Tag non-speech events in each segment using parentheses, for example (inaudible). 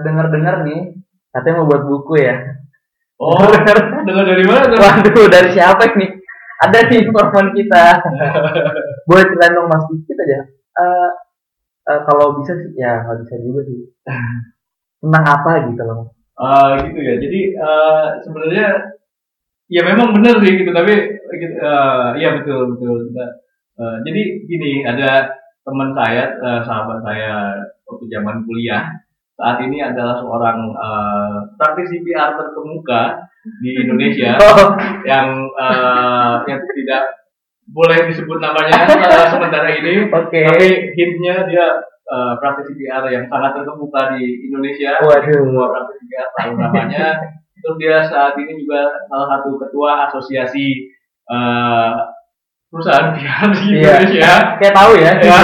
dengar-dengar nih katanya mau buat buku ya. Oh, (laughs) dengar dari mana tuh? Waduh, dari siapa nih? Ada nih informan kita. (laughs) Boleh ceritain dong Mas dikit aja. Eh eh, kalau bisa sih, ya nggak bisa juga sih. Tentang apa gitu loh. Ah, gitu ya. Jadi eh, sebenarnya ya memang benar sih gitu, tapi gitu, eh, ya betul betul. Eh, jadi gini, ada teman saya, eh, sahabat saya waktu zaman kuliah saat ini adalah seorang eh, praktisi PR terkemuka di (laughs) Indonesia Oh, yang eh, yang tidak boleh disebut namanya eh, sementara ini. oke. Tapi hintnya dia eh, praktisi PR yang sangat terkemuka di Indonesia. Waduh. Praktisi PR tahu namanya. Terus dia saat ini juga salah satu ketua asosiasi eh, perusahaan PR di Iya. Indonesia. Kayak tahu ya. Ya,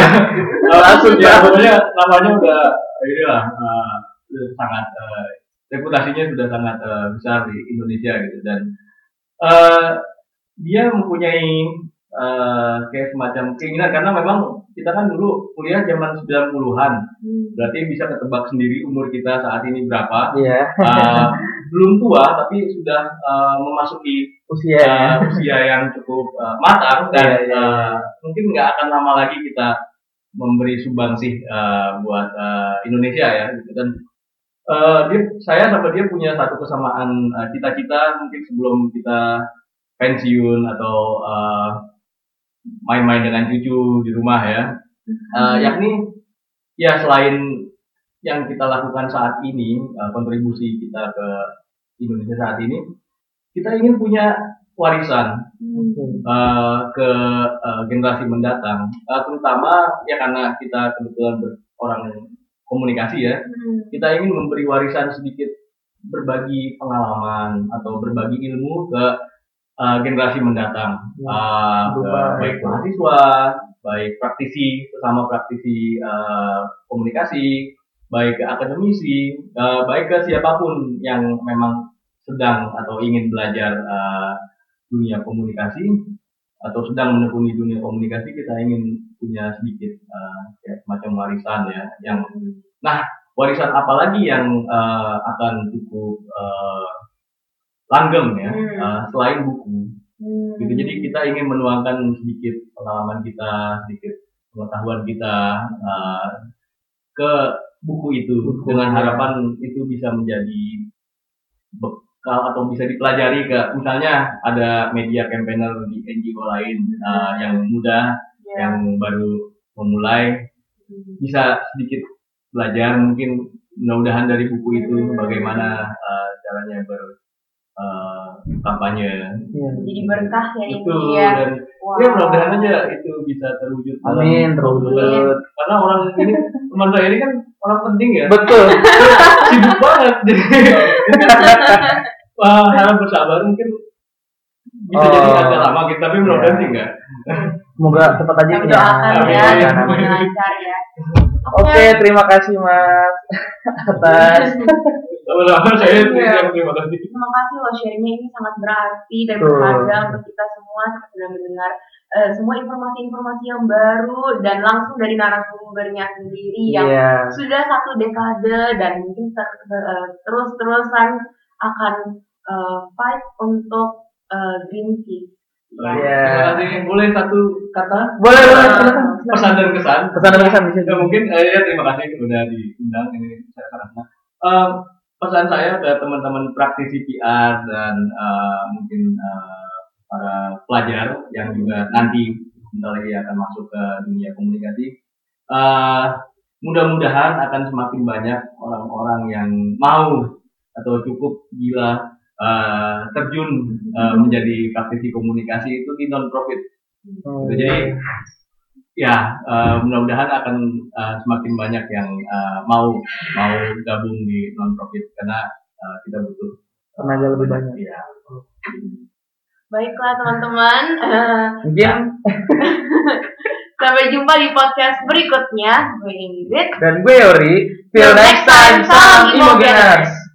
(laughs) Langsung ya, pokoknya namanya udah inilah eh, udah sangat eh, reputasinya sudah sangat eh, besar di Indonesia gitu. Dan eh, dia mempunyai eh, kayak semacam keinginan. Karena memang kita kan dulu kuliah zaman 90-an berarti bisa ketebak sendiri umur kita saat ini berapa. Iya, Eh, (laughs) belum tua tapi sudah eh, memasuki usia uh, usia yang cukup uh, matang. Dan Iya, iya. uh, mungkin nggak akan lama lagi kita memberi sumbangsih uh, buat uh, Indonesia ya gitu. Dan uh, dia saya sama dia punya satu kesamaan uh, cita-cita mungkin sebelum kita pensiun atau uh, main-main dengan cucu di rumah ya. Uh, yakni ya selain yang kita lakukan saat ini uh, kontribusi kita ke Indonesia saat ini kita ingin punya warisan uh, ke uh, generasi mendatang. Uh, terutama ya karena kita kebetulan orang komunikasi ya. Kita ingin memberi warisan sedikit berbagi pengalaman atau berbagi ilmu ke uh, generasi mendatang. Uh, ke baik mahasiswa baik praktisi sesama praktisi uh, komunikasi baik ke akademisi uh, baik ke siapa pun yang memang sedang atau ingin belajar uh, dunia komunikasi atau sedang menekuni dunia komunikasi kita ingin punya sedikit uh, kayak semacam warisan ya yang nah warisan apa lagi yang uh, akan cukup uh, langgeng ya Hmm. uh, selain buku gitu jadi kita ingin menuangkan sedikit pengalaman kita sedikit pengetahuan kita uh, ke buku itu Buku, dengan ya. harapan itu bisa menjadi atau bisa dipelajari ke misalnya ada media campaigner di NGO lain uh, yang muda yang baru memulai bisa sedikit belajar mungkin mudah-mudahan dari buku itu bagaimana uh, caranya ber uh, kampanye. Iya. jadi berkah ya itu ini ya. dan Wow. ya mudah-mudahan aja itu bisa terwujud. Amin, terwujud. karena orang ini teman saya ini kan orang penting ya. Betul. sibuk banget. jadi (laughs) wah harap bersabar mungkin bisa Oh. jadi agak lama gitu tapi mudah-mudahan Iya. sih enggak Semoga cepat aja ya. doakan ya lancar ya. Oke, terima kasih Mas. (laughs) Atas. Sama-sama saya yang terima kasih. Terima kasih loh sharingnya ini sangat berarti dan berharga untuk kita semua sudah mendengar eh, semua informasi-informasi yang baru dan langsung dari narasumbernya sendiri yang Iya. sudah satu dekade dan mungkin ter- ter- eh, terus-terusan akan eh, fight untuk eh, green tea. Baik, Iya. terima kasih boleh satu kata Boleh, boleh, Eh, silakan. pesan dan kesan Pesan dan kesan bisa. Ya, mungkin eh, ya terima kasih sudah diundang ini saya sangat senang. Eh, pesan saya ke teman-teman praktisi PR dan eh, mungkin eh, para pelajar yang juga nanti bentar lagi akan masuk ke dunia komunikasi. Eh, mudah-mudahan akan semakin banyak orang-orang yang mau atau cukup gila eh, terjun eh, menjadi praktisi komunikasi itu di non profit Hmm. Gitu. Jadi ya eh, mudah-mudahan akan eh, semakin banyak yang eh, mau mau gabung di non profit karena eh, kita butuh Tenaga lebih banyak. Iya. Baiklah teman-teman, eh, Mungkin (laughs) sampai jumpa di podcast berikutnya. Gue Ingrid. dan gue Yori. Till next time, salam Imogeners.